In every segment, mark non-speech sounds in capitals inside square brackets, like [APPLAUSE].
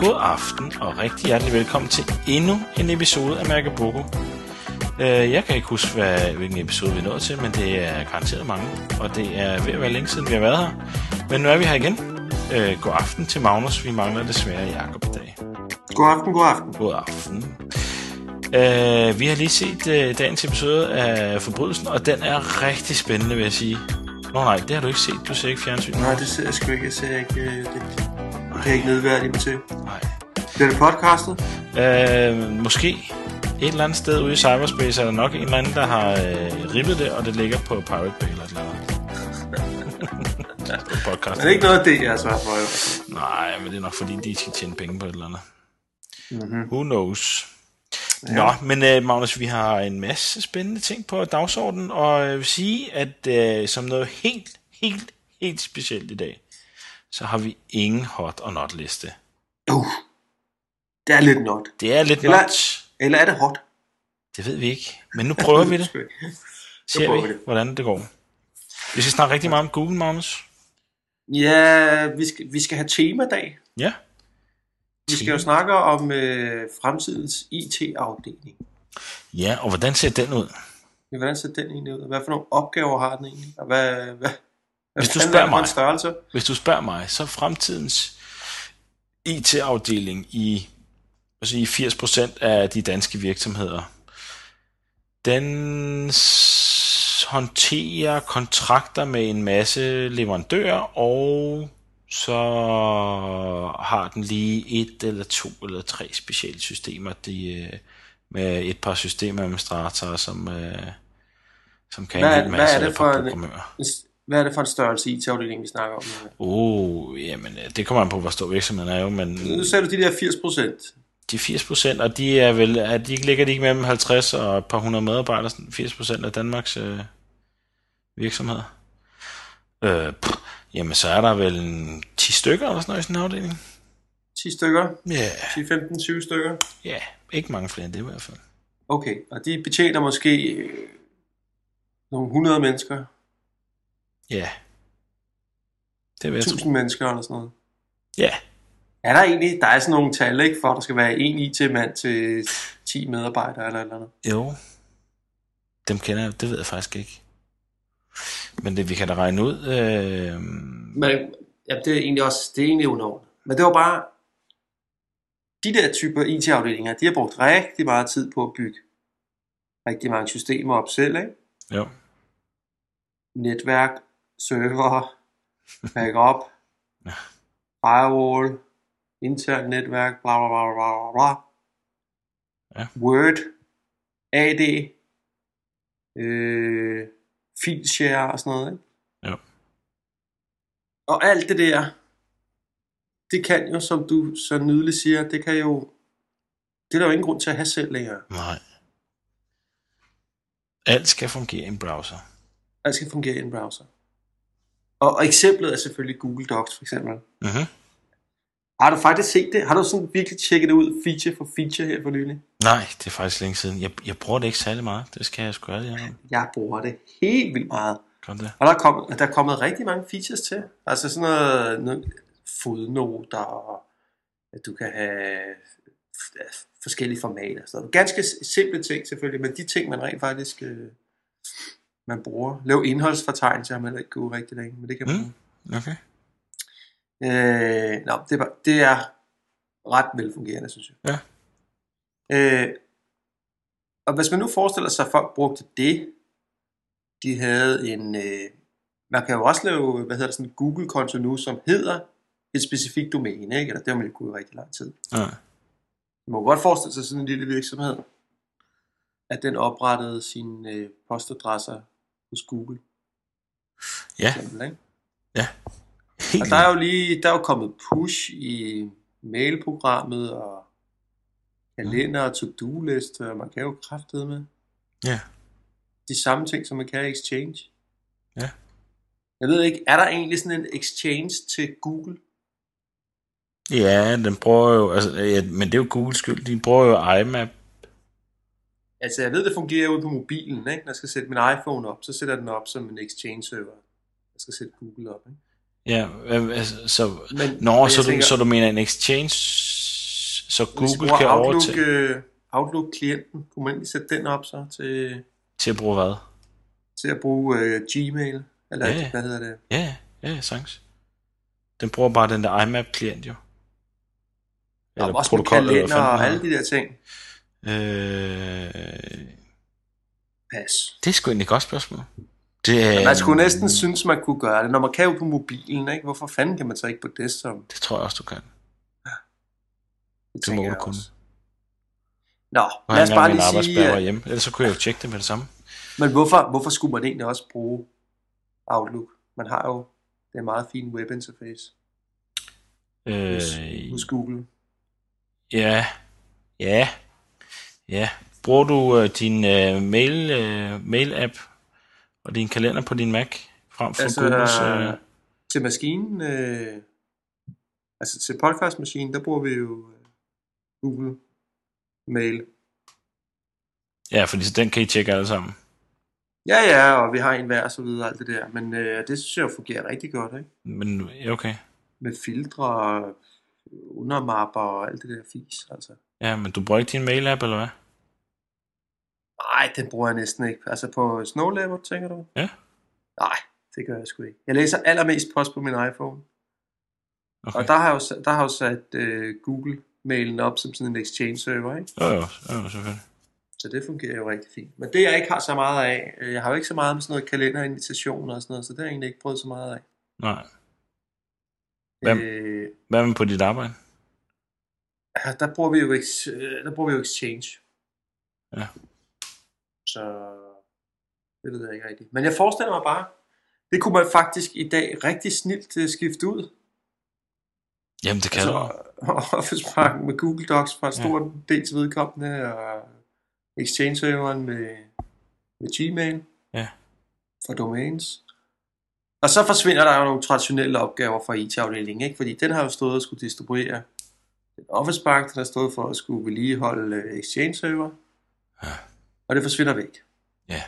God aften og rigtig hjertelig velkommen til endnu en episode af Mærke Boko. Øh, jeg kan ikke huske, hvad, hvilken episode vi nået til, men det er garanteret mange, og det er ved at være længe siden, vi har været her. Men nu er vi her igen. Øh, god aften til Magnus. Vi mangler desværre Jakob i dag. God aften, god aften. God aften. Øh, vi har lige set dagens episode af Forbrydelsen, og den er rigtig spændende, vil jeg sige. Nå nej, det har du ikke set. Du ser ikke fjernsyn. Nej, det ser jeg sgu ikke. Jeg ser ikke... Det, det kan jeg ikke nedværdige mig til. Nej. Bliver det podcastet? Øh, måske et eller andet sted ude i cyberspace er der nok en eller anden, der har øh, ribbet det, og det ligger på Pirate Bay eller et eller andet. [LAUGHS] podcast. Er det ikke noget af det, jeg er svært for? Jo? Nej, men det er nok fordi, de skal tjene penge på et eller andet. Mm-hmm. Who knows? Ja. Nå, men uh, Magnus, vi har en masse spændende ting på dagsordenen, og jeg vil sige, at uh, som noget helt, helt, helt specielt i dag, så har vi ingen hot og not liste. Uh, det er lidt not. Det er lidt Eller- not. Eller er det hot? Det ved vi ikke, men nu prøver vi det. [LAUGHS] Ser vi, det. hvordan det går. Vi skal snakke rigtig meget om Google, Magnus. Ja, vi skal, vi skal have temadag. Ja. Vi skal jo snakke om øh, fremtidens IT-afdeling. Ja, og hvordan ser den ud? Ja, Hvordan ser den egentlig ud? Hvad for nogle opgaver har den egentlig? Og hvad, hvad Hvis du fanden spørger er mig. størrelse? Hvis du spørger mig, så fremtidens IT-afdeling i altså i 80% af de danske virksomheder, den håndterer kontrakter med en masse leverandører, og så har den lige et eller to eller tre specielle systemer, de, øh, med et par systemadministratorer, som, øh, som kan Hvad en hel hvad masse er det for en- programmører. Hvad er det for en størrelse IT-afdeling, vi snakker om? Oh, jamen, øh, det kommer an på, hvor stor virksomheden er jo, men Nu ser du de der 80 procent. de 80 procent, og de er vel, er de ligger de ikke mellem 50 og et par hundrede medarbejdere, sådan 80 procent af Danmarks øh, virksomheder. Øh, pff, jamen, så er der vel en 10 stykker eller sådan noget i sådan en afdeling. 10 stykker. Ja, 10, 15, 20 stykker. ja, ikke mange flere end det i hvert fald. Okay, og de betjener måske øh, nogle 100 mennesker, Ja, det vil jeg tro. 1000 mennesker eller sådan noget. Ja, Er der egentlig, der er sådan nogle tal, ikke, for at der skal være en IT-mand til 10 medarbejdere eller eller andet? jo. Dem kender jeg, det ved jeg faktisk ikke. Men det, vi kan da regne ud. Øh, Men ja, det er egentlig også, det er egentlig unormt. Men det var bare, de der typer IT-afdelinger, de har brugt rigtig meget tid på at bygge rigtig mange systemer op selv, ikke? jo, netværk, server, backup, Ja. firewall, internt netværk, bla bla bla bla bla. Ja. Word, AD, øh, fileshare og sådan noget. Ikke? Jo. Og alt det der, det kan jo, som du så nydeligt siger, det kan jo, det er der jo ingen grund til at have selv længere. nej. Alt skal fungere i en browser. Alt skal fungere i en browser. Og, og eksemplet er selvfølgelig Google Docs for eksempel. Mhm. Har du faktisk set det? Har du sådan virkelig tjekket det ud feature for feature her for nylig? Nej, det er faktisk længe siden. Jeg, jeg bruger det ikke særlig meget. Det skal jeg sgu ærlig om. Jeg bruger det helt vildt meget. Godt det. Og der er, kommet, der er kommet rigtig mange features til. Altså sådan noget, noget fodnoter, og at du kan have forskellige formater. noget. Ganske simple ting selvfølgelig, men de ting, man rent faktisk øh, man bruger. Lav indholdsfortegnelser har man heller ikke gået rigtig længe, men det kan man. Mm. Okay. Øh, nå, det, var, det er ret velfungerende, synes jeg. Ja. Øh, og hvis man nu forestiller sig, at folk brugte det, de havde en, øh, man kan jo også lave, hvad hedder det, sådan en Google-konto nu, som hedder et specifikt domæne, ikke? Eller det har man jo kunnet i rigtig lang tid. Ja. Man må godt forestille sig sådan en lille virksomhed, at den oprettede sine øh, postadresser hos Google. Ja, eksempel, ikke? helt Og der er jo lige, der er jo kommet push i mailprogrammet og kalender og to-do-liste, og man kan jo kraftede med Ja. de samme ting, som man kan i Exchange. Ja. Jeg ved ikke, er der egentlig sådan en Exchange til Google? Ja, den bruger jo, altså, ja, men det er jo Googles skyld. De bruger jo IMAP. Altså, jeg ved, det fungerer ude på mobilen, ikke? Når jeg skal sætte min iPhone op, så sætter den op som en Exchange-server. Jeg skal sætte Google op, ikke? Ja, altså, så, Men, Nå, men så, du, så du mener en Exchange så Google kan Outlook, overtage øh, Outlook-klienten, kunne man egentlig sætte den op så til, til at bruge hvad? til at bruge øh, Gmail? Eller Ja, ja. ja. hvad hedder det? Ja, ja, ja, sagtens. Den bruger bare den der IMAP-klient jo. Og også med protokol, eller kalender og alle de der ting. Den. Øh, Pas. det er sgu egentlig et godt spørgsmål. Det, er, Man skulle næsten synes, man kunne gøre det. Når man kan jo på mobilen, ikke? hvorfor fanden kan man så ikke på desktop? Det tror jeg også, du kan. Det Det tænker må du kunne. Nå, Og lad os bare lige sige, arbejdsbær at, hjemme. Ellers så kunne jeg jo tjekke det med det samme. men hvorfor, hvorfor skulle man egentlig også bruge Outlook? Man har jo det er meget fint webinterface hos, Øh, hos Google. ja, ja, ja. Bruger du øh, din øh, mail, øh, mail-app og din kalender på din Mac frem for Altså, Googles? Øh, til maskinen, øh, altså til podcastmaskinen, der bruger vi jo øh, Google Mail. ja, fordi så den kan I tjekke alle sammen. Ja, ja, og vi har en hver og så videre, alt det der. Men øh, det synes jeg jo fungerer rigtig godt, ikke? Men okay. Med filtre, undermapper og alt det der fis, altså. Ja, men du bruger ikke din mail-app, eller hvad? Nej, den bruger jeg næsten ikke. Altså på Snow Leopard, tænker du? Ja. Nej, det gør jeg sgu ikke. Jeg læser allermest post på min iPhone. Okay. Og der har jeg jo, der har jeg jo sat øh, Google-mailen op som sådan en exchange-server, ikke? Jo, jo, jo, selvfølgelig. Så det fungerer jo rigtig fint. Men det jeg ikke har så meget af, øh, jeg har jo ikke så meget med sådan noget kalenderinvitationer og sådan noget, så det har jeg egentlig ikke prøvet så meget af. Nej. Hvem? Øh, Hvad med på dit arbejde? Der bruger vi jo, øh, der bruger vi jo Exchange. Ja. Så det ved jeg ikke rigtigt. Men jeg forestiller mig bare, det kunne man faktisk i dag rigtig snilt øh, skifte ud. Jamen, det kan altså, du. [LAUGHS] Office med Google Docs fra en stor ja. dels vedkommende, og Exchange-serveren med, med Gmail Ja. for domains. Og så forsvinder der jo nogle traditionelle opgaver fra IT-afdelingen, ikke? fordi den har jo stået og skulle distribuere den Office Park, har stået for at skulle vedligeholde øh, Exchange-server, Ja. og det forsvinder væk. Ja.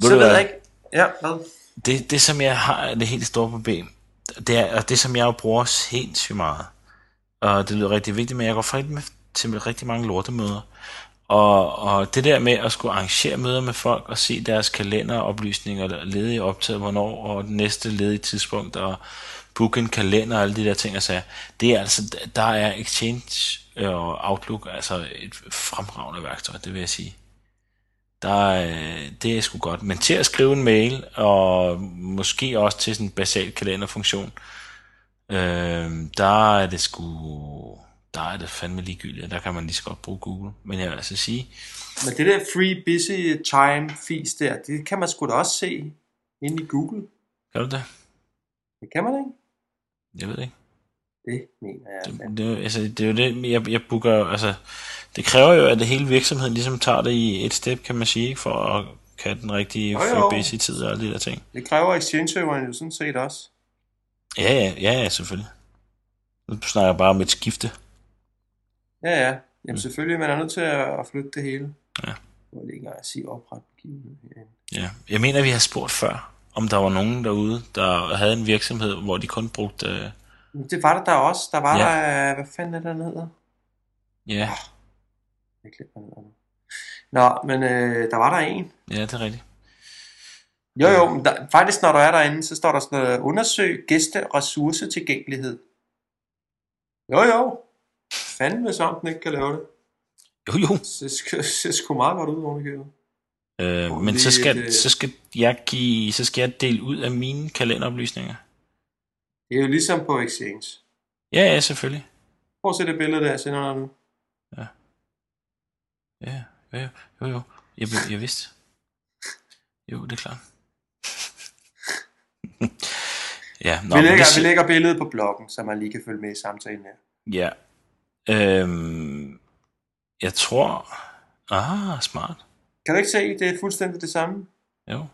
Så ved jeg ikke, ja, hvad? det, det, som jeg har, det helt store problem, det er, og det, som jeg jo bruger sindssygt meget, og det lyder rigtig vigtigt, men jeg går faktisk med til rigtig mange lortemøder, og, og det der med at skulle arrangere møder med folk og se deres kalenderoplysninger, ledige optaget, hvornår, og den næste ledige tidspunkt, og booke en kalender og alle de der ting og sager, det er altså, der er Exchange og Outlook altså et fremragende værktøj, det vil jeg sige. Der, er- det er sgu godt. Men til at skrive en mail, og måske også til sådan en basal kalenderfunktion, øh, der er det sgu, der er det fandme ligegyldigt. Der kan man lige så godt bruge Google. Men jeg vil altså sige, Men det der free busy time fis der, det kan man sgu da også se inde i Google. kan du det? Det kan man ikke? Jeg ved ikke. Det mener jeg. Det, det, er altså, det er jo det, jeg, jeg booker, altså, det kræver jo, at det hele virksomheden ligesom tager det i et step, kan man sige, ikke? for at kan den rigtige busy tid og alle de der ting. Det kræver Exchange-serveren jo sådan set også. Ja, ja, ja, ja, selvfølgelig. Nu snakker jeg bare om et skifte. Ja, ja. Jamen selvfølgelig, man er nødt til at flytte det hele. Ja. Jeg lige engang sige opret begivenhed herinde. Ja, jeg mener, vi har spurgt før, om der var nogen derude, der havde en virksomhed, hvor de kun brugte... Øh, Det var der der også. Der var Ja. der, hvad fanden er det, den hedder? ja, Jeg glemmer hvad den. Nå, men øh, der var der en. ja, det er rigtigt. Jo, jo, men der, faktisk når du er derinde, så står der sådan noget, undersøg gæste ressourcetilgængelighed. Jo, jo. Fanden hvis om den ikke kan lave det. Jo, jo. Det ser- sgu meget godt ud, købet. Øh, men så lige skal, et, øh, så, skal jeg give, så skal jeg dele ud af mine kalenderoplysninger. Det er jo ligesom på Exchange. Ja, ja, selvfølgelig. Prøv at se det billede der, jeg sender dig nu. Ja, ja, jo, jo. Jeg, jeg vidste. Jo, det er klart. [LAUGHS] ja, nå, vi, lægger, det, vi lægger billedet på bloggen, så man lige kan følge med i samtalen her. Ja. Øhm, jeg tror... Ah, smart. Kan du ikke se, det er fuldstændig det samme? Jo,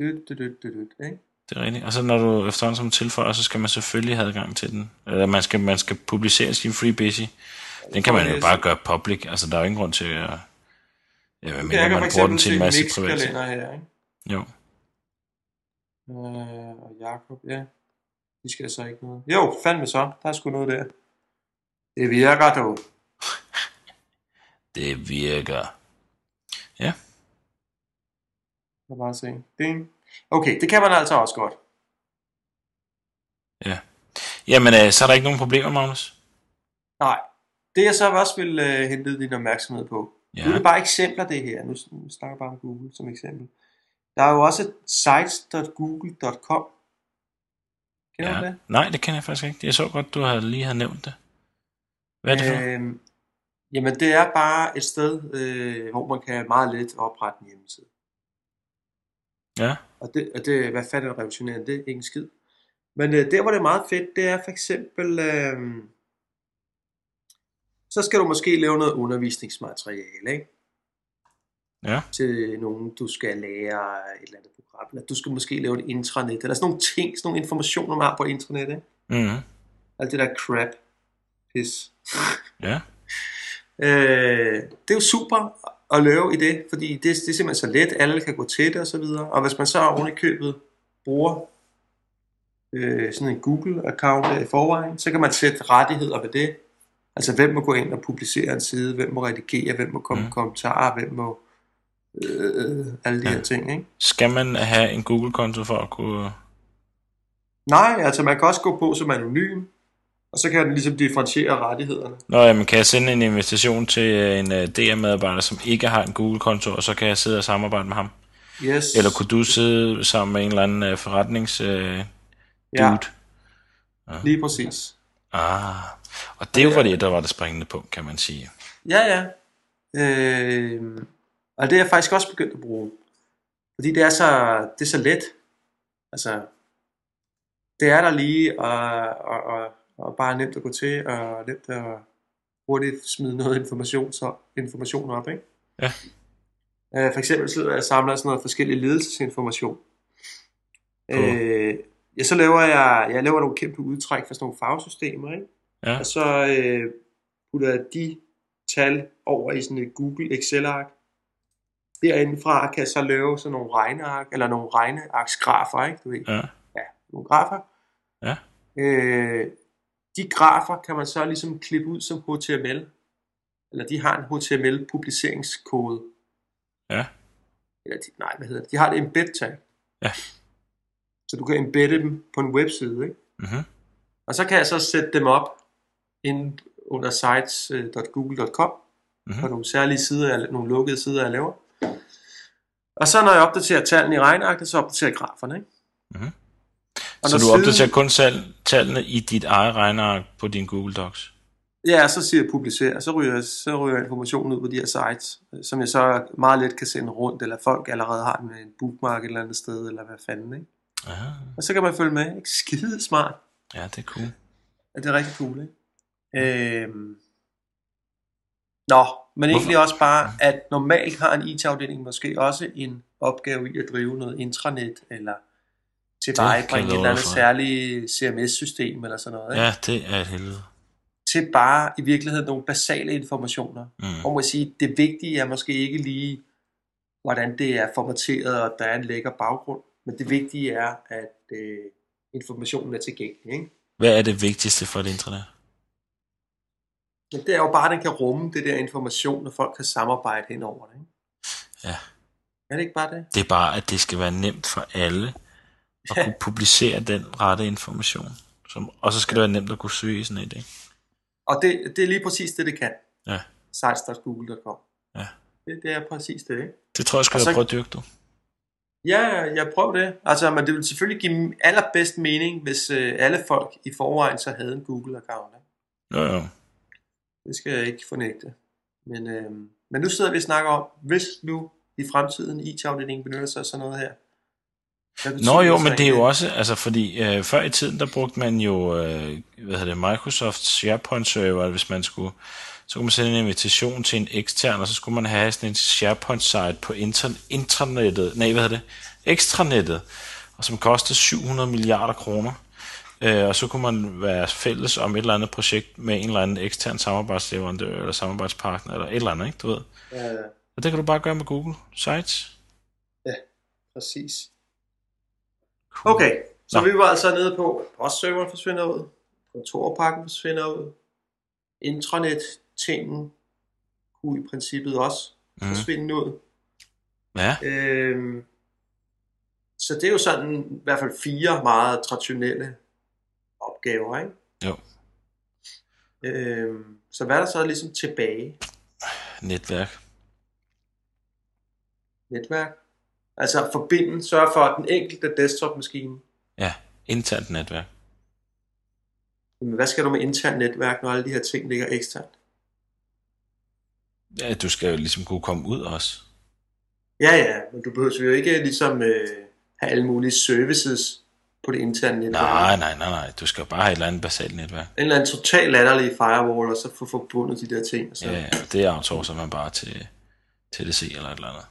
Dyt, dyt, dyt, dyt, dyt, ikke? det er rigtigt. Og så når du efterhånden som tilføjer, så skal man selvfølgelig have adgang til den. Eller man skal, man skal publicere sin free busy. Den kan man jo bare gøre public. Altså, der er jo ingen grund til at... Ja, hvad mener, man bruger den til en masse privat. her, ikke? Jo. Øh, og Jakob, ja. De skal så ikke noget. Jo, fandme så. Der er sgu noget der. Det virker du. Det virker. Ja, Jeg bare se. Ding. Okay, det kan man altså også godt. ja. Jamen, øh, så er der ikke nogen problemer, Magnus? Nej. Det jeg så også vil øh, hente din opmærksomhed på. Ja. Nu er det bare eksempler det her. Nu, snakker jeg bare om Google som eksempel. Der er jo også sites.google.com. Kender du ja. det? Nej, det kender jeg faktisk ikke. Jeg så godt, du har lige har nævnt det. Hvad er det for? Øhm, jamen det er bare et sted, øh, hvor man kan meget let oprette en hjemmeside. Ja, Og det, og det hvad fanden er revolutionerende? Det er ikke en skid. Men øh, der, hvor det er meget fedt, det er for eksempel, øh, så skal du måske lave noget undervisningsmateriale, ikke? ja, Til nogen, du skal lære et eller andet program. Eller du skal måske lave et intranet, eller sådan nogle ting, sådan nogle informationer, man har på internet, ikke? mm Alt det der crap. Pis. ja, [LAUGHS] Øh, det er jo super at lave i det, fordi det, det er simpelthen så let, alle kan gå til det og så videre. Og hvis man så oven i købet bruger øh, sådan en Google-account i forvejen, så kan man sætte rettigheder ved det. Altså hvem må gå ind og publicere en side, hvem må redigere, hvem må komme Mm. mm. kommentarer, hvem må øh, alle de ja. her ting. Ikke? Skal man have en Google-konto for at kunne... Nej, altså man kan også gå på som anonym, og så kan den ligesom differentiere rettighederne. Nå, jamen, kan jeg sende en invitation til øh, en uh, DR-medarbejder, som ikke har en Google-konto, og så kan jeg sidde og samarbejde med ham? Yes. Eller kunne du sidde sammen med en eller anden uh, forretnings... Uh, dude? ja, lige præcis. Ah, og det var det, der var det springende punkt, kan man sige. Ja, ja. Øh, og det er jeg faktisk også begyndt at bruge. Fordi det er så, det er så let. Altså, det er der lige, og, og, og, og bare nemt at gå til, og nemt at hurtigt smide noget information, så, information op, ikke? Ja. Øh, for eksempel så jeg samler sådan noget forskellig ledelsesinformation. På? Øh, ja, så laver jeg, jeg laver nogle kæmpe udtræk for sådan nogle farvesystemer, ikke? Ja, Og så øh, putter jeg de tal over i sådan et Google Excel-ark. Derindefra kan jeg så lave sådan nogle regneark, eller nogle regnearksgrafer, ikke? Du ved, ja, nogle grafer. Ja. Øh, de grafer kan man så ligesom klippe ud som HTML. Eller de har en HTML-publiceringskode. ja, Eller de, nej, hvad hedder det? De har et embed-tag. Ja. Så du kan embedde dem på en webside, ikke? mhm, Og så kan jeg så sætte dem op ind under sites.google.com Mhm. på nogle særlige sider, nogle lukkede sider, jeg laver. Og så når jeg opdaterer tallene i regnearket, så opdaterer jeg graferne. Ikke? Mhm. Og Så du siden- opdaterer kun tal- tallene i dit eget regneark på din Google Docs? Ja, så siger jeg publicer, så ryger, så ryger informationen ud på de her sites, som jeg så meget let kan sende rundt, eller folk allerede har en, en bookmark et eller andet sted, eller hvad fanden, ikke? Ah, Og så kan man følge med, ikke? Skide smart. ja, det er cool. Ja, det er rigtig cool, ikke? Øhm. Nå, men egentlig også bare, at normalt har en IT-afdeling måske også en opgave i at drive noget intranet, eller tilvejebringe et eller andet særligt CMS-system eller sådan noget, ikke? Ja, det er et helvede. til bare i virkeligheden nogle basale informationer. Mm. Hvor man sige, det vigtige er måske ikke lige, hvordan det er formateret, og der er en lækker baggrund, men det vigtige er, at øh, informationen er tilgængelig. Ikke? Hvad er det vigtigste for et intranet? Men det er jo bare, at den kan rumme det der information, og folk kan samarbejde hen over det. Ikke? Ja. Er det ikke bare det? Det er bare, at det skal være nemt for alle at kunne publicere den rette information. Som, og så skal det være nemt at kunne søge i sådan et, ikke? Og det, det er lige præcis det, det kan. Ja. Sites.google.com. Ja. Det, det er præcis det, ikke? Det tror jeg, skal Og jeg så- prøve at dyrke, du. Ja, jeg prøver det. Altså, men det vil selvfølgelig give allerbedst mening, hvis øh, alle folk i forvejen så havde en Google-account. Ikke? Jo, jo. Det skal jeg ikke fornægte. Men, øh, men nu sidder vi og snakker om, hvis nu i fremtiden IT-afdelingen benytter sig af sådan noget her. Nå jo, men det er jo også, altså fordi øh, før i tiden, der brugte man jo, øh, hvad hedder det, Microsoft SharePoint server, hvis man skulle, så kunne man sende en invitation til en ekstern, og så skulle man have sådan en SharePoint site på inter- intranettet, nej, hvad hedder det, ekstranettet, og som kostede 700 milliarder kroner. Øh, og så kunne man være fælles om et eller andet projekt med en eller anden ekstern samarbejdsleverandør, eller samarbejdspartner, eller et eller andet, ikke, du ved. Ja, ja, Og det kan du bare gøre med Google Sites. præcis. Okay, så Nå. vi var altså nede på, postserveren forsvinder ud, kontorpakken forsvinder ud, intranet-tingen kunne i princippet også Mm. forsvinde ud. Ja, Øhm, så det er jo sådan i hvert fald fire meget traditionelle opgaver, ikke? Jo. Øhm, så hvad er der så ligesom tilbage? netværk. Netværk? Altså forbinde, sørge for den enkelte desktop-maskine. Ja, internt netværk. Men hvad skal du med internt netværk, når alle de her ting ligger eksternt? Ja, du skal jo ligesom kunne komme ud også. Ja, ja, men du behøver jo ikke ligesom øh, have alle mulige services på det interne netværk. Nej, nej, nej, nej. Du skal jo bare have et eller andet basalt netværk. En eller anden total latterlig firewall, og så få forbundet de der ting. Så. Ja, ja, det outsourcer man bare til TDC eller et eller andet.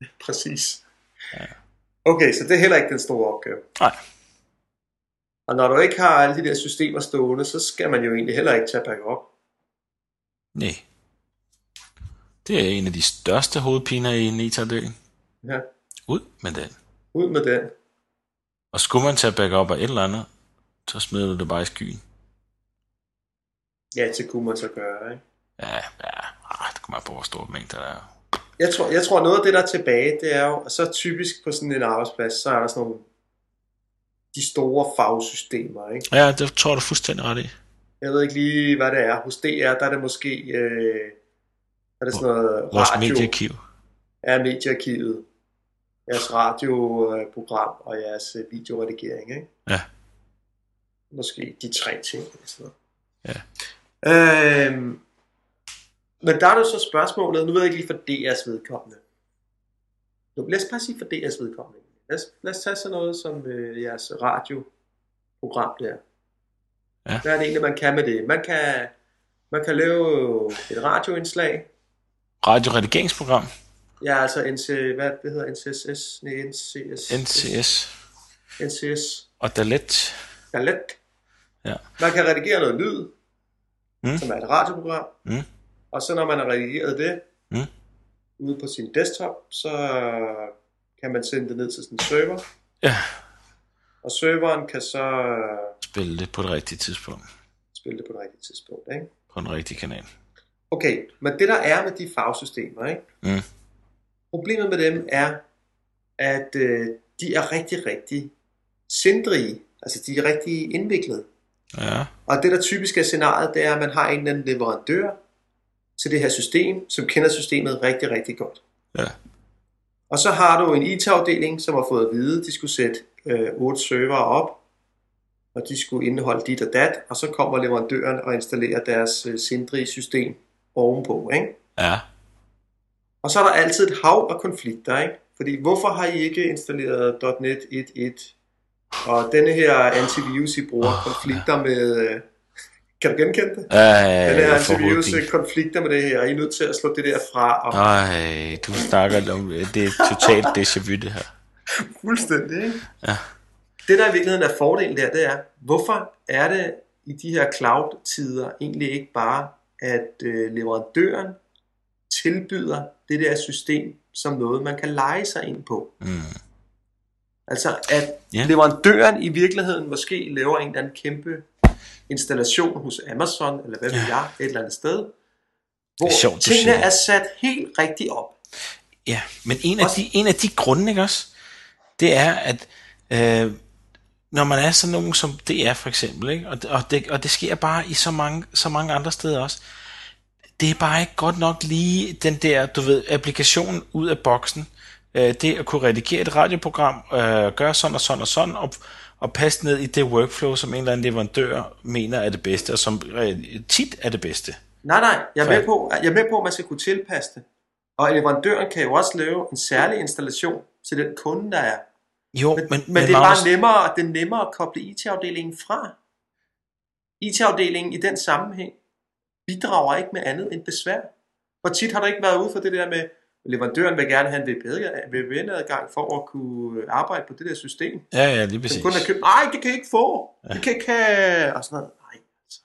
[LAUGHS] Præcis. Okay, så det er heller ikke den store opgave. Nej. Og når du ikke har alle de der systemer stående, så skal man jo egentlig heller ikke tage backup. Nej. Det er en af de største hovedpiner i en eterdøen. Ja, Ud med den. ud med den. Og skulle man tage backup af et eller andet, så smider du det bare i skyen. Ja, det kunne man så gøre, ikke? Ja, ja, ah, det kommer på, hvor store mængder der er. Jeg tror, jeg tror noget af det, der er tilbage, det er jo, så typisk på sådan en arbejdsplads, så er der sådan nogle, de store fagsystemer, ikke? Ja, det tror du fuldstændig ret i. Jeg ved ikke lige, hvad det er. Hos DR, der er det måske, øh, er det sådan noget Vores radio. mediearkiv. er mediearkivet, jeres radioprogram og jeres øh, videoredigering, ikke? Ja. Måske de tre ting. Sådan noget. Ja. Øhm, men der er jo så spørgsmålet, nu ved jeg ikke lige for DR's vedkommende. Nu, lad os bare sige for DR's vedkommende. Lad os, lad os tage sådan noget som øh, jeres radioprogram der. Ja. Hvad er det egentlig, man kan med det? Man kan, man kan lave et radioindslag, Radioredigeringsprogram. Ja, altså NC, hvad det hedder NCSS? Nej, NCS. NCS. NCS. Og Dalet. Ja, let. Ja. Man kan redigere noget lyd, Mm. som er et radioprogram. Mm. Og så når man har redigeret det, Mm. ude på sin desktop, så kan man sende det ned til en server. Ja, Og serveren kan så spille det på det rigtige tidspunkt. spille det på det rigtige tidspunkt. Ikke? På den rigtige kanal. Okay, men det der er med de fagsystemer, ikke? Mm. problemet med dem er, at øh, de er rigtig, rigtig sindrige. Altså, de er rigtig indviklede. Ja, Og det, der typisk er scenariet, det er, at man har en eller anden leverandør til det her system, som kender systemet rigtig, rigtig godt. ja, Og så har du en IT-afdeling, som har fået at vide, de skulle sætte øh, otte servere op, og de skulle indeholde dit og dat, og så kommer leverandøren og installerer deres øh, sindrige system ovenpå. Ikke? ja. Og så er der altid et hav af konflikter, ikke? Fordi hvorfor har I ikke installeret .NET 1.1? Og denne her antivirus, I bruger, Åh, konflikter med... øh, Kan du genkende det? Ja, Den her hovedpine. konflikter med det her, I er nødt til at slå det der fra, og Ej, du snakker om, det er totalt [LAUGHS] déjà vu det her. fuldstændig, ikke? Ja. Det der i virkeligheden er fordelen der, det er, hvorfor er det i de her cloud-tider egentlig ikke bare, at øh, leverandøren tilbyder det der system som noget, man kan lege sig ind på? Mm. Altså at Ja. leverandøren i virkeligheden måske laver en eller anden kæmpe installation hos Amazon, eller hvad ved Ja. jeg, et eller andet sted, hvor Det er sjovt, tingene er sat helt rigtigt op. Ja, men en af, Også- de, en af de grunde, ikke også, det er, at øh, når man er sådan nogen som DR for eksempel, ikke? Og, det- og, det, og det sker bare i så mange, så mange andre steder også, det er bare ikke godt nok lige den der, du ved, applikation ud af boksen, øh, det at kunne redigere et radioprogram, øh, gøre sådan og sådan og sådan, og, og passe ned i det workflow, som en eller anden leverandør mener er det bedste, og som øh, tit er det bedste. Nej, nej, jeg er, med på, jeg er med på, at man skal kunne tilpasse det. Og leverandøren kan jo også lave en særlig installation til den kunde, der er. Jo, Men, men, men, det er Magnus- bare nemmere, det er nemmere at koble IT-afdelingen fra. IT-afdelingen i den sammenhæng bidrager ikke med andet end besvær. Hvor tit har du ikke været ude for det der med, leverandøren vil gerne have en VPN-adgang for at kunne arbejde på det der system. Ja, ja, lige præcis. kun har købt, nej, det kan I ikke få. Det kan ikke have, og sådan noget. Nej, altså.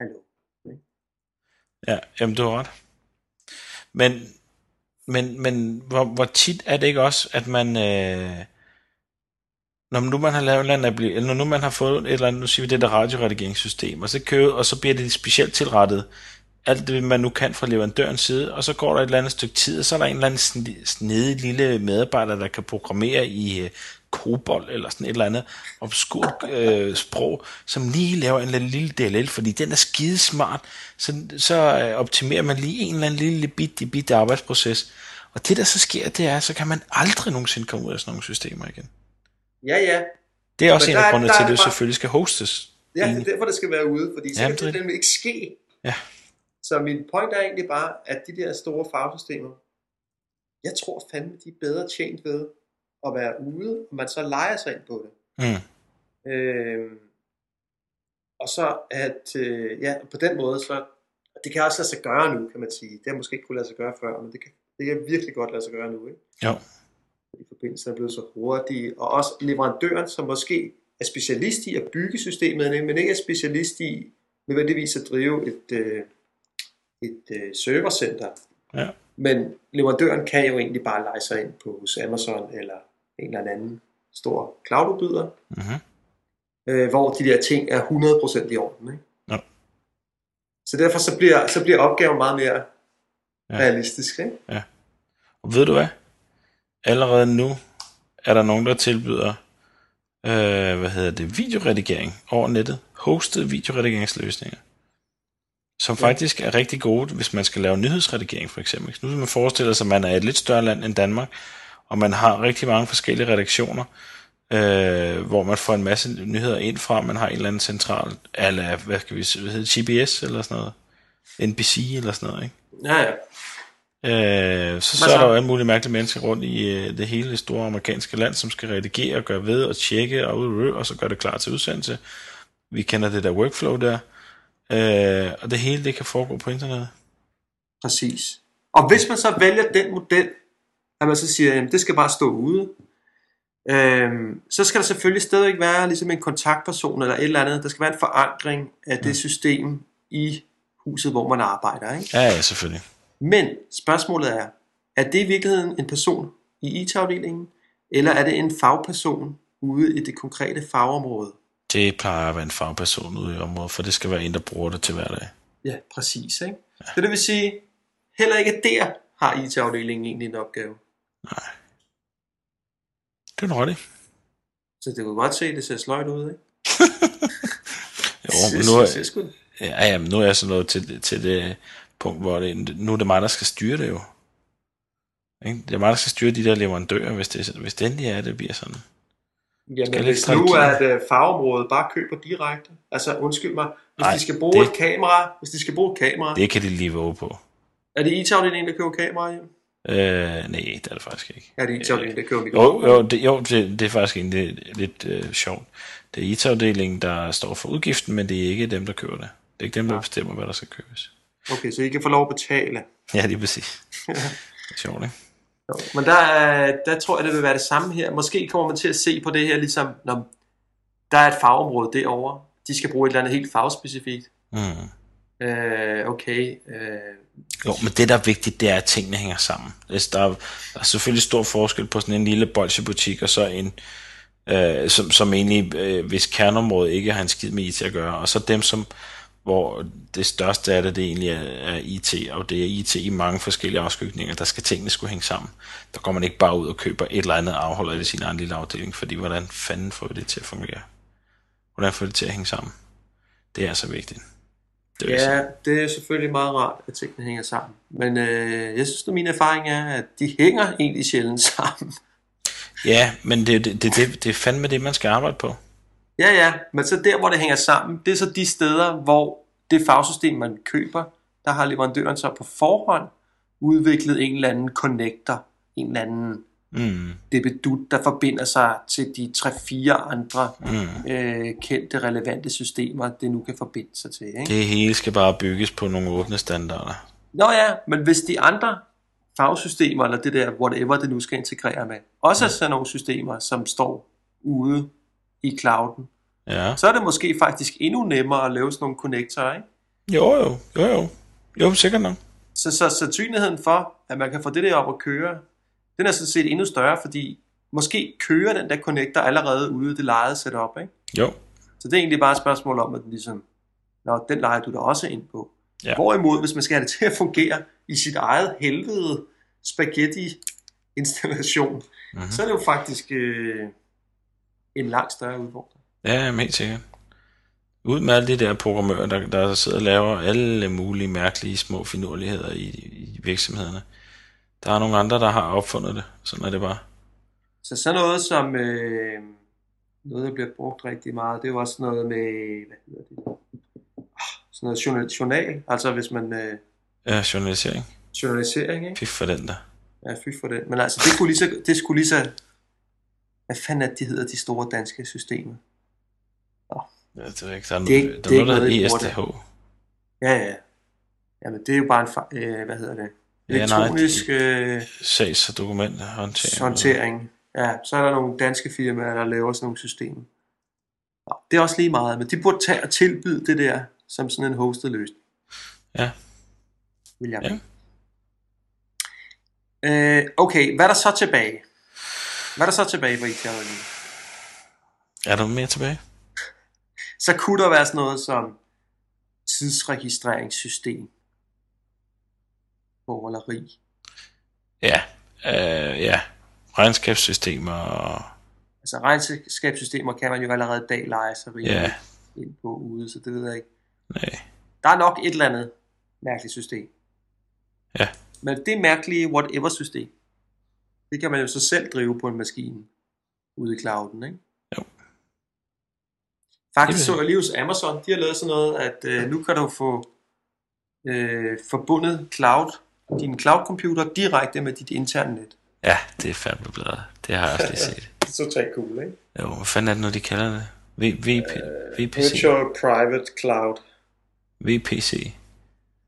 Hallo. Ja, jamen du har ret. Men, men, men hvor, hvor tit er det ikke også, at man, øh, når nu man har lavet en eller eller når nu man har fået et eller andet, nu siger vi det der radioredigeringssystem, og så, kører, og så bliver det specielt tilrettet, alt det man nu kan fra leverandørens side, og så går der et eller andet stykke tid, og så er der en eller anden sn- snedig lille medarbejder, der kan programmere i øh, COBOL eller sådan et eller andet obskurt øh, sprog, som lige laver en lille DLL, fordi den er skide smart, så, så øh, optimerer man lige en eller anden lille bitte, bitte arbejdsproces. Og det der så sker, det er, så kan man aldrig nogensinde komme ud af sådan nogle systemer igen. Ja, ja. Det er også Men en af grundene til, at det bare- selvfølgelig skal hostes. Ja, det er derfor, det skal være ude, fordi så Jamen, kan det det ikke ske. Ja. Så min point er egentlig bare, at de der store fagsystemer, jeg tror fandme, de er bedre tjent ved at være ude, og man så leger sig ind på det. Mm. Øhm, og så at, øh, ja, på den måde, så, det kan også lade sig gøre nu, kan man sige. Det har måske ikke kunne lade sig gøre før, men det kan, det kan virkelig godt lade sig gøre nu, ikke? Jo. i forbindelse er blevet så hurtige, og også leverandøren, som måske er specialist i at bygge systemet, men ikke er specialist i nødvendigvis at drive et, øh, et øh, servercenter. Ja. Men leverandøren kan jo egentlig bare lege sig ind på hos Amazon eller en eller anden stor cloududbyder, Mm-hmm. øh, hvor de der ting er 100% i orden. Ikke? Ja. Så derfor så bliver, så bliver opgaven meget mere Ja. ja. realistisk. Ikke? Og ved du hvad? Allerede nu er der nogen, der tilbyder øh, hvad hedder det, videoredigering over nettet. Hosted videoredigeringsløsninger. Som Ja. faktisk er rigtig gode, hvis man skal lave nyhedsredigering for eksempel. Nu skal man forestille sig, at man er et lidt større land end Danmark, og man har rigtig mange forskellige redaktioner, øh, hvor man får en masse nyheder ind fra. Man har en eller anden central, eller hvad skal vi hvad hedder GBS eller sådan noget. NBC eller sådan noget, ikke? Ja, ja. Øh, så, så så? er der jo alle mulige mærkelige mennesker rundt i øh, det hele store amerikanske land, som skal redigere og gøre ved og tjekke og, ud- og så gøre det klar til udsendelse. Vi kender det der workflow der. Øh, og det hele det kan foregå på internettet. Præcis. Og hvis man så vælger den model, at man så siger, at det skal bare stå ude, øhm, så skal der selvfølgelig stadigvæk være ligesom en kontaktperson eller et eller andet. Der skal være en forankring af det system i huset, hvor man arbejder. Ikke? Ja, ja, selvfølgelig. Men spørgsmålet er, er det i virkeligheden en person i IT-afdelingen, eller er det en fagperson ude i det konkrete fagområde? Det plejer at være en fagperson ude i området, for det skal være en, der bruger det til hverdag. Ja, præcis. Ikke? Så det vil sige, heller ikke der har IT-afdelingen egentlig en opgave. Nej. Det er rotte. Så det kunne godt se, at det ser sløjt ud, ikke? [LAUGHS] Jo, men nu er, ja, ja, nu er jeg så nået til, til det punkt, hvor det, nu er det mig, der skal styre det jo. Ikke? Det er mig, der skal styre de der leverandører, hvis det, hvis det endelig er, det bliver sådan. Jamen, Skal hvis ikke nu at uh, fagområdet bare køber direkte, altså undskyld mig, hvis Ej, de skal bruge det- et kamera, hvis de skal bruge et kamera, Det kan de lige våge på. er det IT-afdelingen, der køber kamera hjem? Øh, nej, det er det faktisk ikke. Er det IT-afdelingen, der køber Jo, mikrofoner? jo, det, jo det, det er faktisk egentlig lidt, lidt øh, sjovt. Det er IT-afdelingen, der står for udgiften, men det er ikke dem, der køber det. Det er ikke dem, der bestemmer, hvad der skal købes. Okay, så I kan få lov at betale. Ja, det er præcis. Det [LAUGHS] er sjovt, ikke? Jo, Men der, er- der tror jeg, det vil være det samme her. Måske kommer man til at se på det her, ligesom når der er et fagområde derovre. De skal bruge et eller andet helt fagspecifikt. Mm. Øh, okay. Øh, Jo, men det, der er vigtigt, det er, at tingene hænger sammen. Der, er, der er selvfølgelig stor forskel på sådan en lille bolsjebutik, og så en, øh, som, som egentlig, øh, hvis kerneområdet ikke har en skid med IT at gøre, og så dem, som, hvor det største af det, det egentlig er, er IT, og det er IT i mange forskellige afskygninger, der skal tingene skulle hænge sammen. Der går man ikke bare ud og køber et eller andet og afholder i sin egen lille afdeling, fordi hvordan fanden får vi det til at fungere? Hvordan får vi det til at hænge sammen? Det er altså vigtigt. Det ja, det er selvfølgelig meget rart, at tingene hænger sammen. Men øh, jeg synes, at min erfaring er, at de hænger egentlig sjældent sammen. ja, men det, det, det, det, det er fandme det, man skal arbejde på. Ja, ja, men så der, hvor det hænger sammen, det er så de steder, hvor det fagsystem, man køber, der har leverandøren så på forhånd udviklet en eller anden connector, en eller anden Mm, debedut, der forbinder sig til de 3-4 andre mm. øh, kendte, relevante systemer, det nu kan forbinde sig til. Ikke? Det hele skal bare bygges på nogle åbne standarder. Nå ja, men hvis de andre fagsystemer, eller det der whatever det nu skal integrere med, også er sådan nogle systemer, som står ude i clouden, Ja. så er det måske faktisk endnu nemmere at lave sådan nogle connectorer, ikke? Jo, jo, jo, jo. Jo, sikkert nok. Så, så sandsynligheden for, at man kan få det der op at køre, den er sådan set endnu større, fordi måske kører den der connector allerede ude i det lejede setup, ikke? Jo. Så det er egentlig bare et spørgsmål om, at den ligesom, Nå, den leger du da også ind på. Ja. Hvorimod, hvis man skal have det [LAUGHS] til at fungere i sit eget helvede spaghetti installation, Mhm. mm-hmm. så er det jo faktisk øh, en langt større udfordring. Ja, jamen, helt sikkert. Ud med alle de der programmører, der, der sidder og laver alle mulige mærkelige små finurligheder i, i virksomhederne. Der er nogle andre, der har opfundet det. Sådan er det bare. Så sådan noget som, øh, noget der bliver brugt rigtig meget, det er jo også noget med, hvad hedder det, Ah, sådan noget journal, journal altså hvis man, øh, Ja, journalisering. journalisering, ikke? Fy for den der. Ja, fy for det. Men altså, det kunne lige så, det skulle lige så, hvad fanden er det, de hedder, de store danske systemer? Ja, det er ikke, der er, Det er ikke- noget, det der er er ikke noget, noget, de der hedder ESTH. Ja, ja. Jamen, det er jo bare en, fa- øh, hvad hedder det, Ja, nej, elektronisk øh, Sags- og dokumenthåndtering. håndtering. Ja, så er der nogle danske firmaer, der laver sådan nogle systemer. Nå, det er også lige meget, men de burde tage og tilbyde det der som sådan en hosted løsning. Ja. Vil jeg Ja. Øh, okay, hvad er der så tilbage? Hvad er der så tilbage på it -afdelingen? Er der mere tilbage? Så kunne der være sådan noget som tidsregistreringssystem. Borgerleri. Ja. Øh, ja. Regnskabssystemer og... Altså regnskabssystemer kan man jo allerede i dag lege sig rimelig Ja. ind på ude, så det ved jeg ikke. Nej. Der er nok et eller andet mærkeligt system. Ja. Men det mærkelige whatever system, det kan man jo så selv drive på en maskine ude i clouden, ikke? Jo. Faktisk så jeg lige hos Amazon, de har lavet sådan noget, at øh, nu kan du få øh, forbundet cloud, din cloud computer direkte med dit interne net. Ja, det er fandme blevet. Det har jeg også lige set. Det er totalt cool, ikke? Jo, hvad fanden er det nu, de kalder det? V, VP, VPC? Virtual Private Cloud. VPC.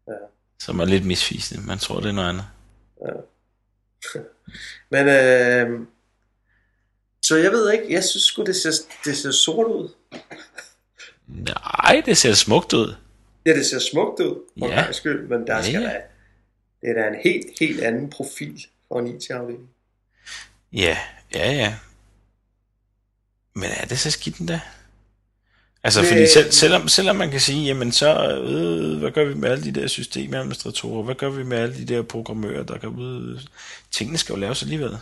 Ja. Som er lidt misvisende. Man tror, det er noget andet. [LAUGHS] Men øh, så jeg ved ikke, jeg synes sgu, det ser, det ser sort ud. Nej, det ser smukt ud. Ja, det ser smukt ud, for Ja. gang skyld, men der Ja, skal ja. da, det er da en helt, helt anden profil for en IT-afdeling. Ja, ja, ja. Men er det så skidt endda? Altså, Det- fordi selv, selvom, selvom man kan sige, jamen så, øh, hvad gør vi med alle de der systemadministratorer? Hvad gør vi med alle de der programmører, der kan ud... Tingene skal jo laves alligevel.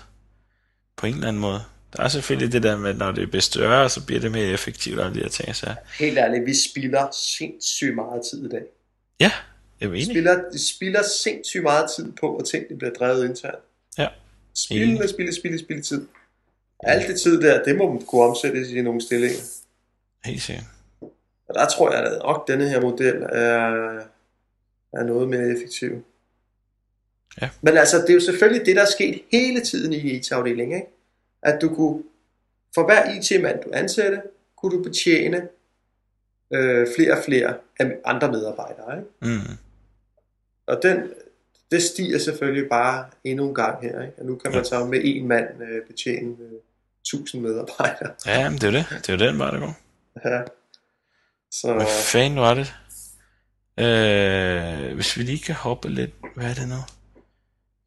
På en eller anden måde. Der er selvfølgelig det der med, at når det bliver større, så bliver det mere effektivt, og alle de her ting. Så Helt ærligt, vi spilder sindssygt meget tid i dag. ja, jeg er enig. spilder, vi spilder sindssygt meget tid på, at tingene bliver drevet internt. Ja. Spilde, spilde, spilde, spilde tid. Alt det tid der, det må kunne omsættes i nogle stillinger. Helt sikkert. Og der tror jeg, at nok denne her model er, er noget mere effektiv. Ja. Men altså, det er jo selvfølgelig det, der er sket hele tiden i IT-afdelingen, ikke? At du kunne, for hver IT-mand du ansatte, kunne du betjene øh, flere og flere af andre medarbejdere, ikke? Mm. Og den, det stiger selvfølgelig bare endnu en gang her, ikke? Og nu kan man så med en mand øh, betjene øh, 1000 medarbejdere. Ja, men det er jo det. Det er jo den vej, der går. Ja. Så Hvad fanden var det? Øh, hvis vi lige kan hoppe lidt. Hvad er det nu?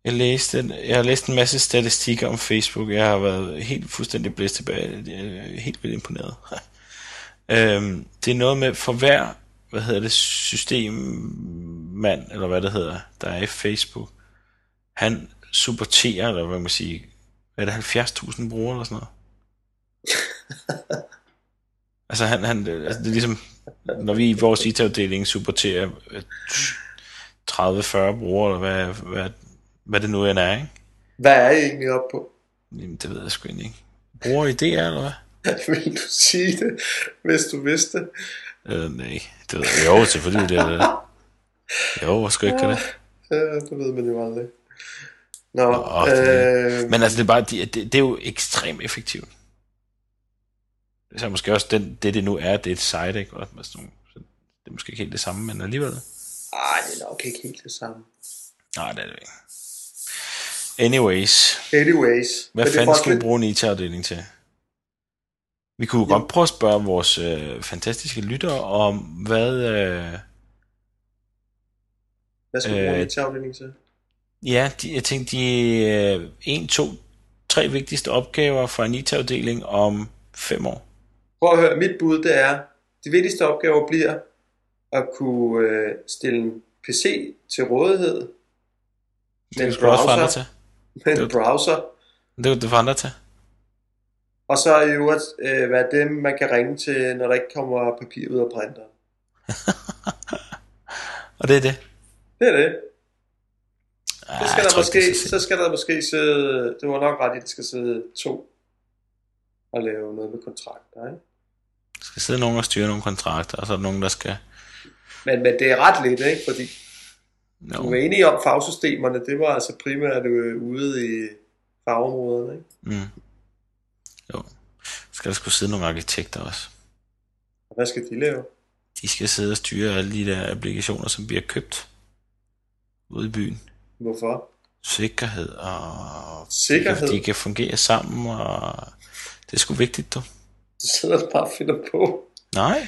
Jeg, læste, jeg har læst en masse statistikker om Facebook. Jeg har været helt fuldstændig blæst tilbage. Jeg er helt vildt imponeret. [LAUGHS] øhm, det er noget med, for hver hvad hedder det, systemmand, eller hvad det hedder, der er i Facebook, han supporterer, eller hvad man sige, hvad er det, 70.000 brugere eller sådan noget? [LAUGHS] altså, han, han, altså, det er ligesom, når vi i vores IT-afdeling supporterer øh, 30-40 brugere, eller hvad, hvad, hvad det nu end er, ikke? hvad er I egentlig oppe på? Jamen, det ved jeg sgu ikke. Bruger I det, eller hvad? [LAUGHS] Vil du sige det, hvis du vidste det? Øh, nej, det ved jeg jo, selvfølgelig det er det. Jo, hvor skal jeg ikke det? Ja, det ved man jo aldrig. Nå, Nå, det- øh, Men altså, det er, bare, det, det, det er jo ekstremt effektivt. Så måske også den, det, det nu er, det er et site, ikke? Og sådan nogle- så det er måske ikke helt det samme, men alligevel. ej, det er nok ikke helt det samme. Nej, det er det ikke. Anyways, Anyways. hvad fanden skal vi bruge en IT-afdeling til? Vi kunne jo godt prøve at spørge vores øh, fantastiske lyttere om, hvad... Øh, Hvad skal du bruge øh, en IT-afdeling til? ja, de, jeg tænkte, de øh, 1, 2, tre vigtigste opgaver for en IT-afdeling om fem år? Prøv at høre, mit bud det er, de vigtigste opgaver bliver at kunne øh, stille en PC til rådighed med en Det skal browser, til. med en Det- browser Det er det for andre til. og så i øvrigt øh, være dem, man kan ringe til, når der ikke kommer papir ud af printeren. [LAUGHS] Og det er det. Det er det. Ja, Så skal, der tror ikke, det måske, så så skal der måske sidde, det var nok ret i, at der skal sidde to og lave noget med kontrakter. Ikke? Der skal sidde nogen og styre nogle kontrakter, og så er der nogen, der skal... Men, men det er ret lidt, ikke? fordi No. du var enige om fagsystemerne, det var altså primært øh, ude i fagområderne. Ikke? Mm. Jo. Så skal der skulle sidde nogle arkitekter også. Og hvad skal de lave? De skal sidde og styre alle de der applikationer, som bliver købt ude i byen. Hvorfor? Sikkerhed og... Sikkerhed? De kan, de kan fungere sammen, og det er sgu vigtigt, du. Du sidder og bare finder på. Nej.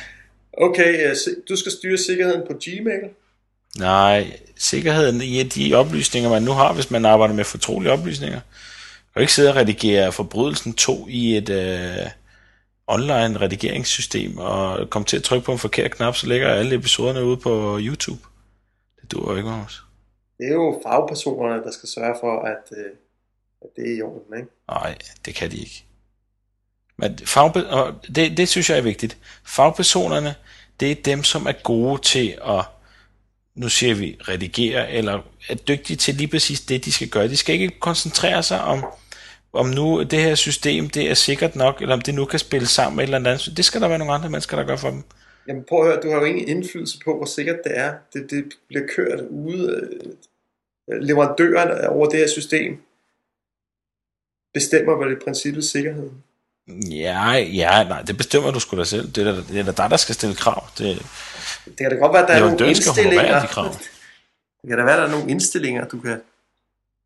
Okay, øh, du skal styre sikkerheden på Gmail. Nej, sikkerheden i de oplysninger, man nu har, hvis man arbejder med fortrolige oplysninger. Og ikke sidde og redigere forbrydelsen 2 i et øh, online redigeringssystem, og komme til at trykke på en forkert knap, så ligger alle episoderne ude på YouTube. Det duer jo ikke, Magnus. Det er jo fagpersonerne, der skal sørge for, at, øh, at det er i orden. Ikke? Nej, det kan de ikke. Men fagbe- og det, det synes jeg er vigtigt. Fagpersonerne, det er dem, som er gode til at, nu siger vi, redigere, eller er dygtige til lige præcis det, de skal gøre. De skal ikke koncentrere sig om, om nu det her system, det er sikkert nok, eller om det nu kan spille sammen med et eller andet. Det skal der være nogle andre mennesker, der gør for dem. Jamen prøv at høre, du har jo ingen indflydelse på, hvor sikkert det er. Det, det bliver kørt ude. Øh, leverandøren over det her system bestemmer vel i princippet sikkerheden. Ja, ja, nej, det bestemmer du sgu da selv. Det er da, det er da dig, der skal stille krav. Det, Det kan da godt være, at der er nogle skal honorere indstillinger. de krav. [LAUGHS] Det kan da være, at der er nogle indstillinger, du kan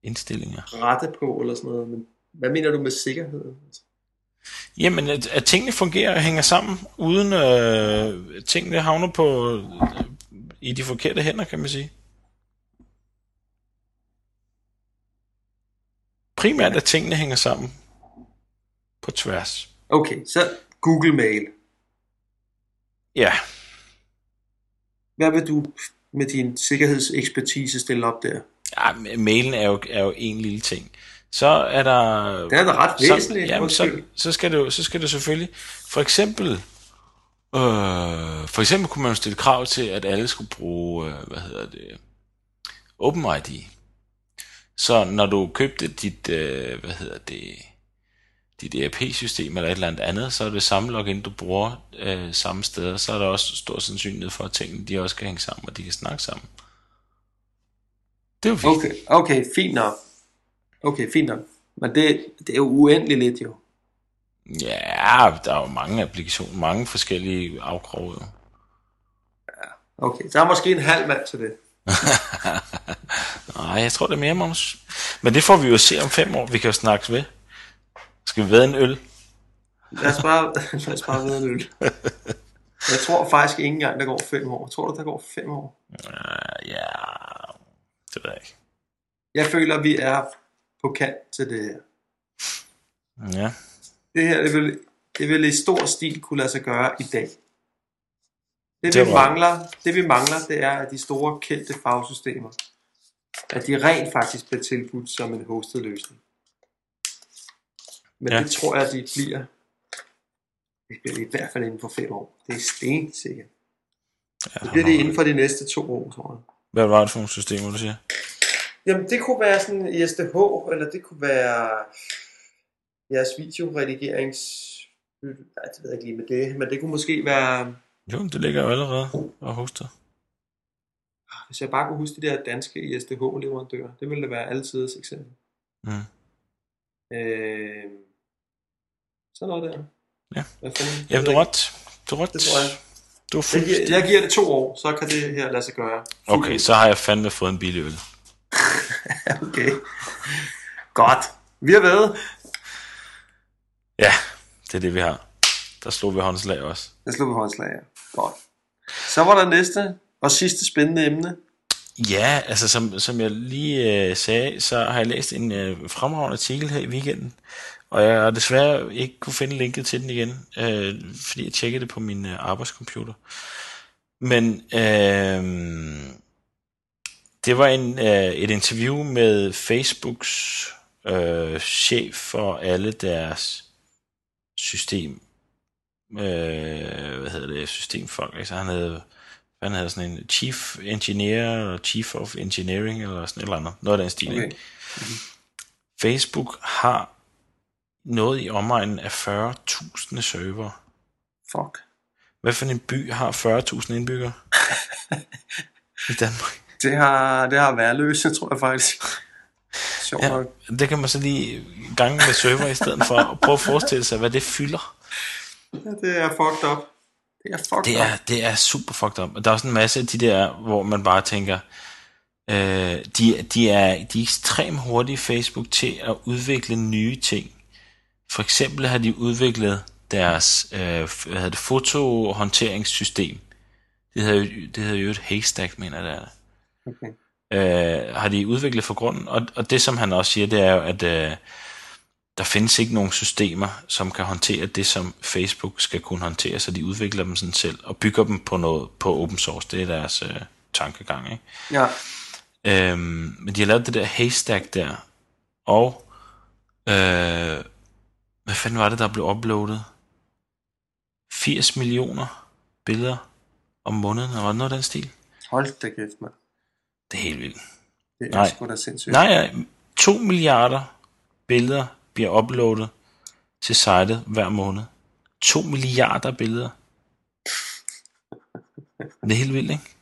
indstillinger. rette på, eller sådan noget. Men hvad mener du med sikkerheden? Jamen, at, at tingene fungerer og hænger sammen, uden øh, tingene havner på øh, i de forkerte hænder, kan man sige. Primært, at tingene hænger sammen på tværs. Okay, så Google Mail. Ja, Hvad vil du med din sikkerhedsekspertise stille op der? ja mailen er jo, er jo en lille ting. Så er der... Det er da ret så, væsentligt. jamen, så, så, skal jo, så skal det selvfølgelig... For eksempel... Øh, for eksempel kunne man jo stille krav til, at alle skulle bruge, øh, hvad hedder det, OpenID. Så når du købte dit, øh, hvad hedder det, dit ERP-system eller et eller andet andet, så er det samme login, du bruger øh, samme steder, så er der også stor sandsynlighed for, at tingene de også kan hænge sammen, og de kan snakke sammen. Det er jo vigtigt. Okay, okay, fint nok. Okay, fint nok. Men det, det er jo uendeligt lidt jo. Ja, der er jo mange applikationer, mange forskellige afkroge. Jo. Okay, der er måske en halv mand til det. [LAUGHS] Nej, jeg tror det er mere, Magnus. Men det får vi jo se om fem år. Vi kan jo snakkes ved. Skal vi ved en øl? Lad os bare, [LAUGHS] lad os bare ved en øl. [LAUGHS] Jeg tror faktisk ikke engang, der går fem år. Tror du, der går fem år? Uh, ja, det ved jeg ikke. Jeg føler, vi er på kant til det her. Ja, Det her, det vil, det vil i stor stil kunne lade sig gøre i dag. Det Det vi, var- mangler, det vi mangler, det er, at de store kendte fagsystemer, at de rent faktisk bliver tilbudt som en hosted løsning. Men Ja. det tror jeg, de bliver. Det bliver det i hvert fald inden for fem år. Det er stensikkert. ja Det bliver det inden for de næste to år, tror jeg. Hvad var det for nogle systemer, du siger? Jamen, det kunne være sådan ISDH, eller det kunne være jeres videoredigerings... Nej, det ved jeg ikke lige med det, men det kunne måske være... Jo, det ligger jo allerede og hoster. Hvis jeg bare kunne huske de der danske ISDH-leverandører, det ville da være altid et eksempel. Mm. Øh, sådan noget der. Ja. Jamen, du er ret. Du er ret. Det tror jeg. Du er Jeg giver, jeg giver det to år, så kan det her lade sig gøre. Fuldt Okay, så har jeg fandme fået en billig øl. [LAUGHS] okay. Godt. Vi har været. Ja, det er det, vi har. Der slog vi håndslag også. Jeg slog vi håndslag, ja. Godt. Så var der næste og sidste spændende emne. Ja, altså som, som jeg lige øh, sagde, så har jeg læst en øh, fremragende artikel her i weekenden, og jeg har desværre ikke kunne finde linket til den igen, øh, fordi jeg tjekkede det på min øh, arbejdscomputer. Men øh, det var en, øh, et interview med Facebooks øh, chef for alle deres system, øh, hvad hedder det, systemfolk. Altså han havde, han havde sådan en chief engineer, eller chief of engineering, eller sådan et eller andet. Noget af den stil. Okay. Okay. Facebook har noget i omegnen af 40.000 server. Fuck. Hvad for en by har 40.000 indbyggere? [LAUGHS] I Danmark. Det har, det har været løse, tror jeg faktisk. Sjovt Ja, nok. det kan man så lige gange med server i stedet for, og prøve at forestille sig, hvad det fylder. Ja, det er fucked up. Det er fucked Det up. er, det er super fucked up. Og der er også en masse af de der, hvor man bare tænker, øh, de, de, er, de er ekstremt hurtige Facebook til at udvikle nye ting. For eksempel har de udviklet deres øh, hvad det, fotohåndteringssystem. Det hedder, det hedder jo et haystack, mener jeg det er. Okay. øh, har de udviklet for grunden. Og, og det, som han også siger, det er jo, at øh, der findes ikke nogen systemer, som kan håndtere det, som Facebook skal kunne håndtere, så de udvikler dem sådan selv, og bygger dem på noget på open source. Det er deres øh, tankegang. Ikke? Ja. Øhm, men de har lavet det der haystack der, og øh, hvad fanden var det, der blev uploadet? 80 millioner billeder om måneden, eller noget af den stil? Hold da kæft, mand. Det er helt vildt. Det er Nej. sgu da sindssygt. Nej, ja, 2 milliarder billeder bliver uploadet til sitet hver måned. 2 milliarder billeder. [LAUGHS] Det er helt vildt, ikke?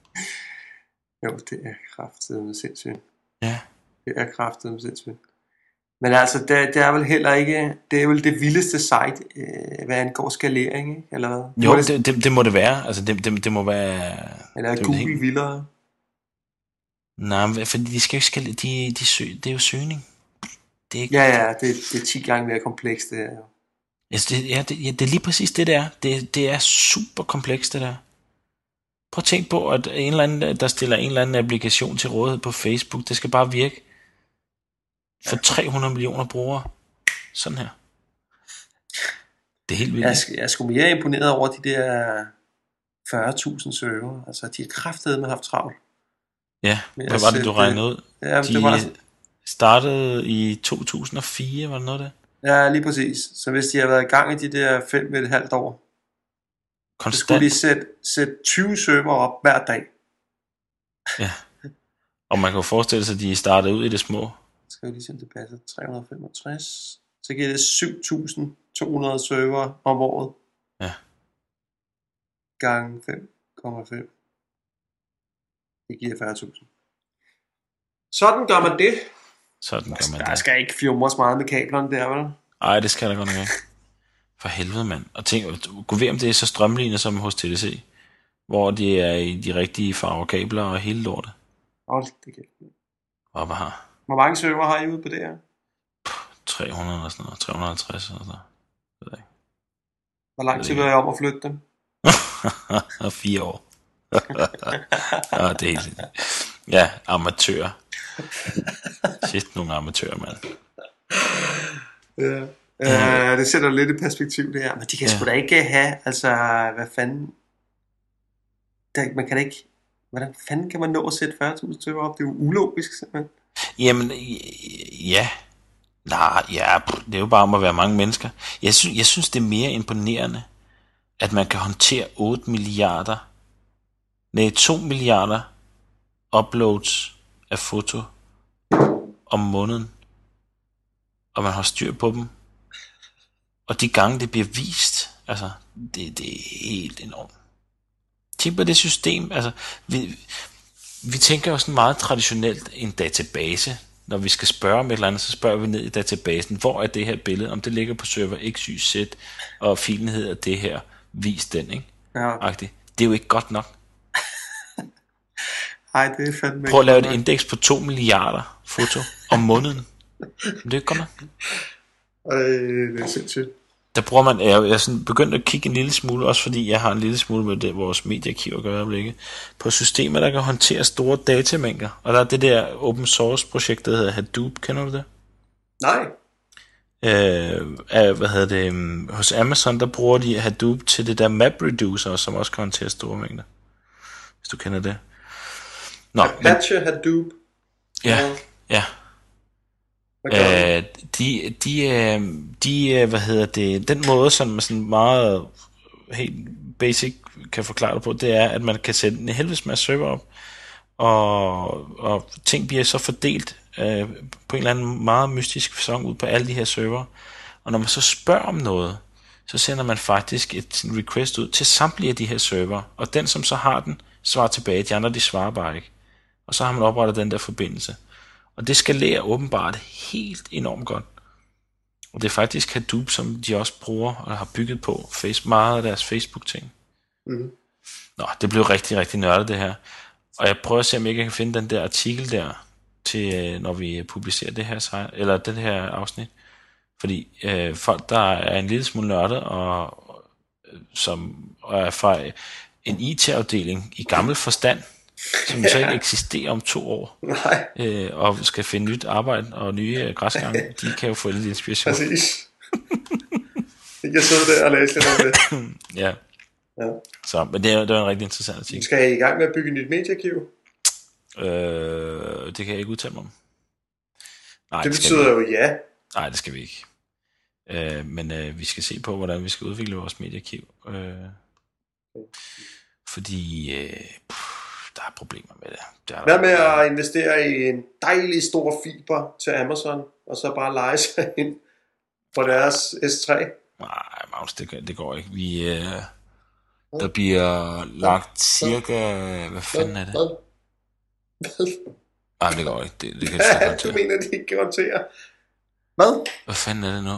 Jo, det er kraftedeme sindssygt. Ja. Det er kraftedeme sindssygt. Men altså, det, det er vel heller ikke, det er vel det vildeste site, øh, hvad angår skalering, ikke? Eller hvad? Jo, det, det, det, det må det være. Altså, det, det, det må være... eller er det er Google helt- vildere? Nej, fordi de skal jo ikke skal, de, de søg, det er jo søgning. Det er ikke, Ja, ja, det, det er 10 gange mere komplekst, det her. Altså, det, ja, det, ja, det er lige præcis det, der. Det, det er super komplekst, det der. Prøv at tænke på, at en eller anden, der stiller en eller anden applikation til rådighed på Facebook, det skal bare virke for 300 millioner brugere. Sådan her. Det er helt vildt. Jeg, jeg er sgu mere imponeret over de der 40.000 server. Altså, de har kraftedeme haft travlt. Ja, hvad var det, du regnede ud? Ja, det var, De startede i 2004, var det noget af det? ja, lige præcis. Så hvis de har været i gang i de der fem med et halvt år, så skulle Konstant. de sætte, sætte 20 server op hver dag. Ja. Og man kan jo forestille sig, at de startede ud i det små. Skal vi lige se, om det passer. 365. Så giver det 7.200 server om året. Ja. Gange 5,5. Det giver 40.000. Sådan gør man det. Sådan gør man Der det. skal ikke fjumres meget med kablerne der, vel? Ej, det skal der godt nok ikke. For helvede, mand. Og tænk, gå ved om det er så strømlignet som hos TDC. Hvor det er i de rigtige farvekabler og hele lortet. Hold det kæft. Og har? Hvor mange server har I ude på det her? 300 og sådan noget. 350 og sådan noget. Ved jeg ikke. Hvor lang tid var jeg om at flytte dem? [LAUGHS] fire år. ja, [LAUGHS] det er helt. Ja, amatører. Shit, nogle amatører, mand. Ja. Uh, det sætter lidt i perspektiv det her. Men de kan Ja. sgu da ikke have, altså, hvad fanden... Der, man kan da ikke... Hvordan fanden kan man nå at sætte 40.000 server op? Det er jo ulogisk, simpelthen. Jamen, ja. Nej, ja, pff, det er jo bare om at være mange mennesker. Jeg synes, jeg synes det er mere imponerende, at man kan håndtere 8 milliarder, nej, 2 milliarder uploads af foto om måneden, og man har styr på dem. Og de gange, det bliver vist, altså, det, det er helt enormt. Tænk på det system, altså, vi, vi tænker jo sådan meget traditionelt en database. Når vi skal spørge om et eller andet, så spørger vi ned i databasen, hvor er det her billede, om det ligger på server XYZ, og filen hedder det her, vis den, ikke? Ja. Agtigt. Det er jo ikke godt nok. [LAUGHS] Ej, det er fandme Prøv at lave et indeks på 2 milliarder foto om måneden. [LAUGHS] Men det er ikke godt nok. Ej, det er sindssygt. Der bruger man, jeg, jeg er sådan begyndt at kigge en lille smule, også fordi jeg har en lille smule med det, vores mediearkiv at gøre øjeblikket, på systemer, der kan håndtere store datamængder. Og der er det der open source projekt, der hedder Hadoop, kender du det? Nej. Øh, af, hvad hedder det, um, hos Amazon, der bruger de Hadoop til det der MapReducer, som også kan håndtere store mængder. Hvis du kender det. Nå, men, Apache Hadoop. ja, ja. Øh, de, de, øh, de, øh, hvad hedder det, den måde, som man sådan meget helt basic kan forklare det på, det er, at man kan sætte en helvedes masse server op, og, og ting bliver så fordelt øh, på en eller anden meget mystisk fasong ud på alle de her server. Og når man så spørger om noget, så sender man faktisk et request ud til samtlige af de her server, og den, som så har den, svarer tilbage. De andre, de svarer bare ikke. Og så har man oprettet den der forbindelse. Og det skalerer åbenbart helt enormt godt. Og det er faktisk Hadoop, som de også bruger og har bygget på face, meget af deres Facebook-ting. Mhm. Nå, det blev rigtig, rigtig nørdet det her. Og jeg prøver at se, om jeg ikke kan finde den der artikel der, til øh, når vi publicerer det her, eller den her afsnit. Fordi øh, folk, der er en lille smule nørdet, og øh, som og er fra en IT-afdeling i gammel forstand, som så ikke eksisterer om to år, Nej, øh, og skal finde nyt arbejde og nye øh, græsgange, [LAUGHS] de kan jo få lidt inspiration. præcis. Jeg kan sidde der og læse lidt om det. [CLEARS THROAT] Ja. Ja. Så, men det er, det er en rigtig interessant Vi artikel. skal i gang med at bygge et nyt mediearkiv. Øh, det kan jeg ikke udtale mig om. Nej, Det vi betyder jo ja. Nej, det skal vi ikke. Øh, men øh, vi skal se på, hvordan vi skal udvikle vores mediearkiv. Øh, fordi øh, pff, der er problemer med det. der er Hvad med at investere i en dejlig stor fiber til Amazon, og så bare lege sig ind på deres S3? Nej, Magnus, det, det går ikke. Vi, øh, der bliver lagt cirka... Hvad fanden er det? Hvad? Nej, det går ikke. Det, det kan Du ikke håndtere. mener, de ikke kan håndtere? Hvad? Hvad fanden er det nu?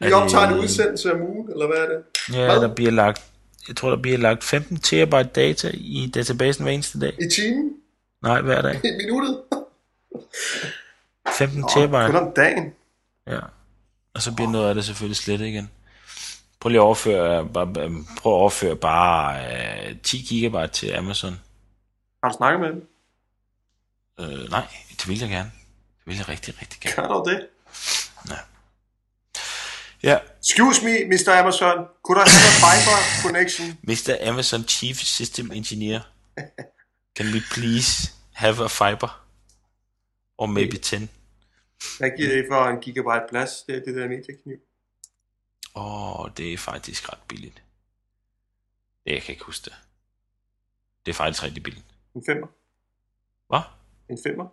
Vi Er optager en det- udsendelse om ugen, eller hvad er det? Ja, Hvad? der bliver lagt... Jeg tror, der bliver lagt 15 terabyte data i databasen hver eneste dag. I timen? Nej, hver dag. [LAUGHS] I minuttet? 15 Kun terabyte. om dagen. Ja. Og så bliver noget af det selvfølgelig slet igen. Prøv lige at overføre, bare, prøv at overføre bare øh, 10 gigabyte til Amazon. Har du snakket med dem? Øh, nej, det vil jeg gerne. Det vil jeg rigtig, rigtig gerne. Gør du det? Ja. Excuse me, Mr. Amazon. Could I have a fiber connection? [LAUGHS] Mr. Amazon Chief System Engineer, can we please have a fiber? Or maybe 10. Hvad giver det for en gigabyte plads? Det det der mediekniv. Åh, oh, det er faktisk ret billigt. Det, jeg kan ikke huske det. Det er faktisk rigtig billigt. En femmer. Hvad? En femmer.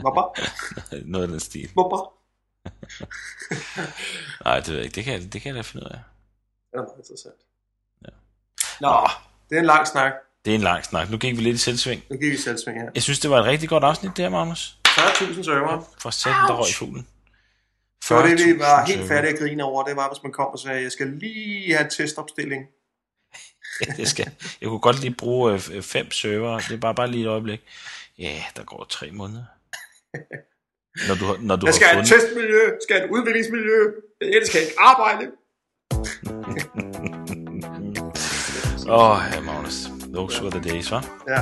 Hvorfor? [LAUGHS] Noget af den stil. Hvorfor? [LAUGHS] Nej, det ved jeg ikke. Det kan, jeg- det kan jeg da finde ud af. Det er meget interessant. Ja. Nå, det er en lang snak. Det er en lang snak. Nu gik vi lidt i selvsving. Nu giver vi selvsving her. Jeg synes, det var et rigtig godt afsnit, det her, Magnus. 40.000 server. For satan, der røg i fuglen. Så det, vi var 40.000 helt færdige at grine over, det var, hvis man kom og sagde, jeg skal lige have en testopstilling. [LAUGHS] det skal. Jeg kunne godt lige bruge øh, fem server. Det er bare, bare lige et øjeblik. Ja, der går tre måneder. [LAUGHS] Når du, når du Jeg skal have et fundet... testmiljø, jeg skal have et udviklingsmiljø, ellers skal jeg ikke arbejde. [LAUGHS] Åh, oh, ja, Magnus. Those were the days, hva'? Ja.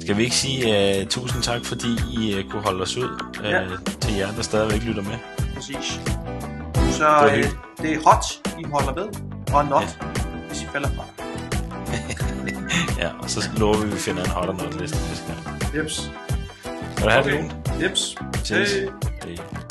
Skal vi ikke sige uh, tusind tak, fordi I uh, kunne holde os ud uh, Ja. til jer, der stadigvæk lytter med. Præcis. Så var øh, hyggeligt. det er hot, I holder med, og not, ja. hvis I falder fra. [LAUGHS] Ja, og så lover vi, at vi finder en hot or not liste næste gang. Jeps. Kan du have det, Okay. Jeps. Ses. Hej. Hej.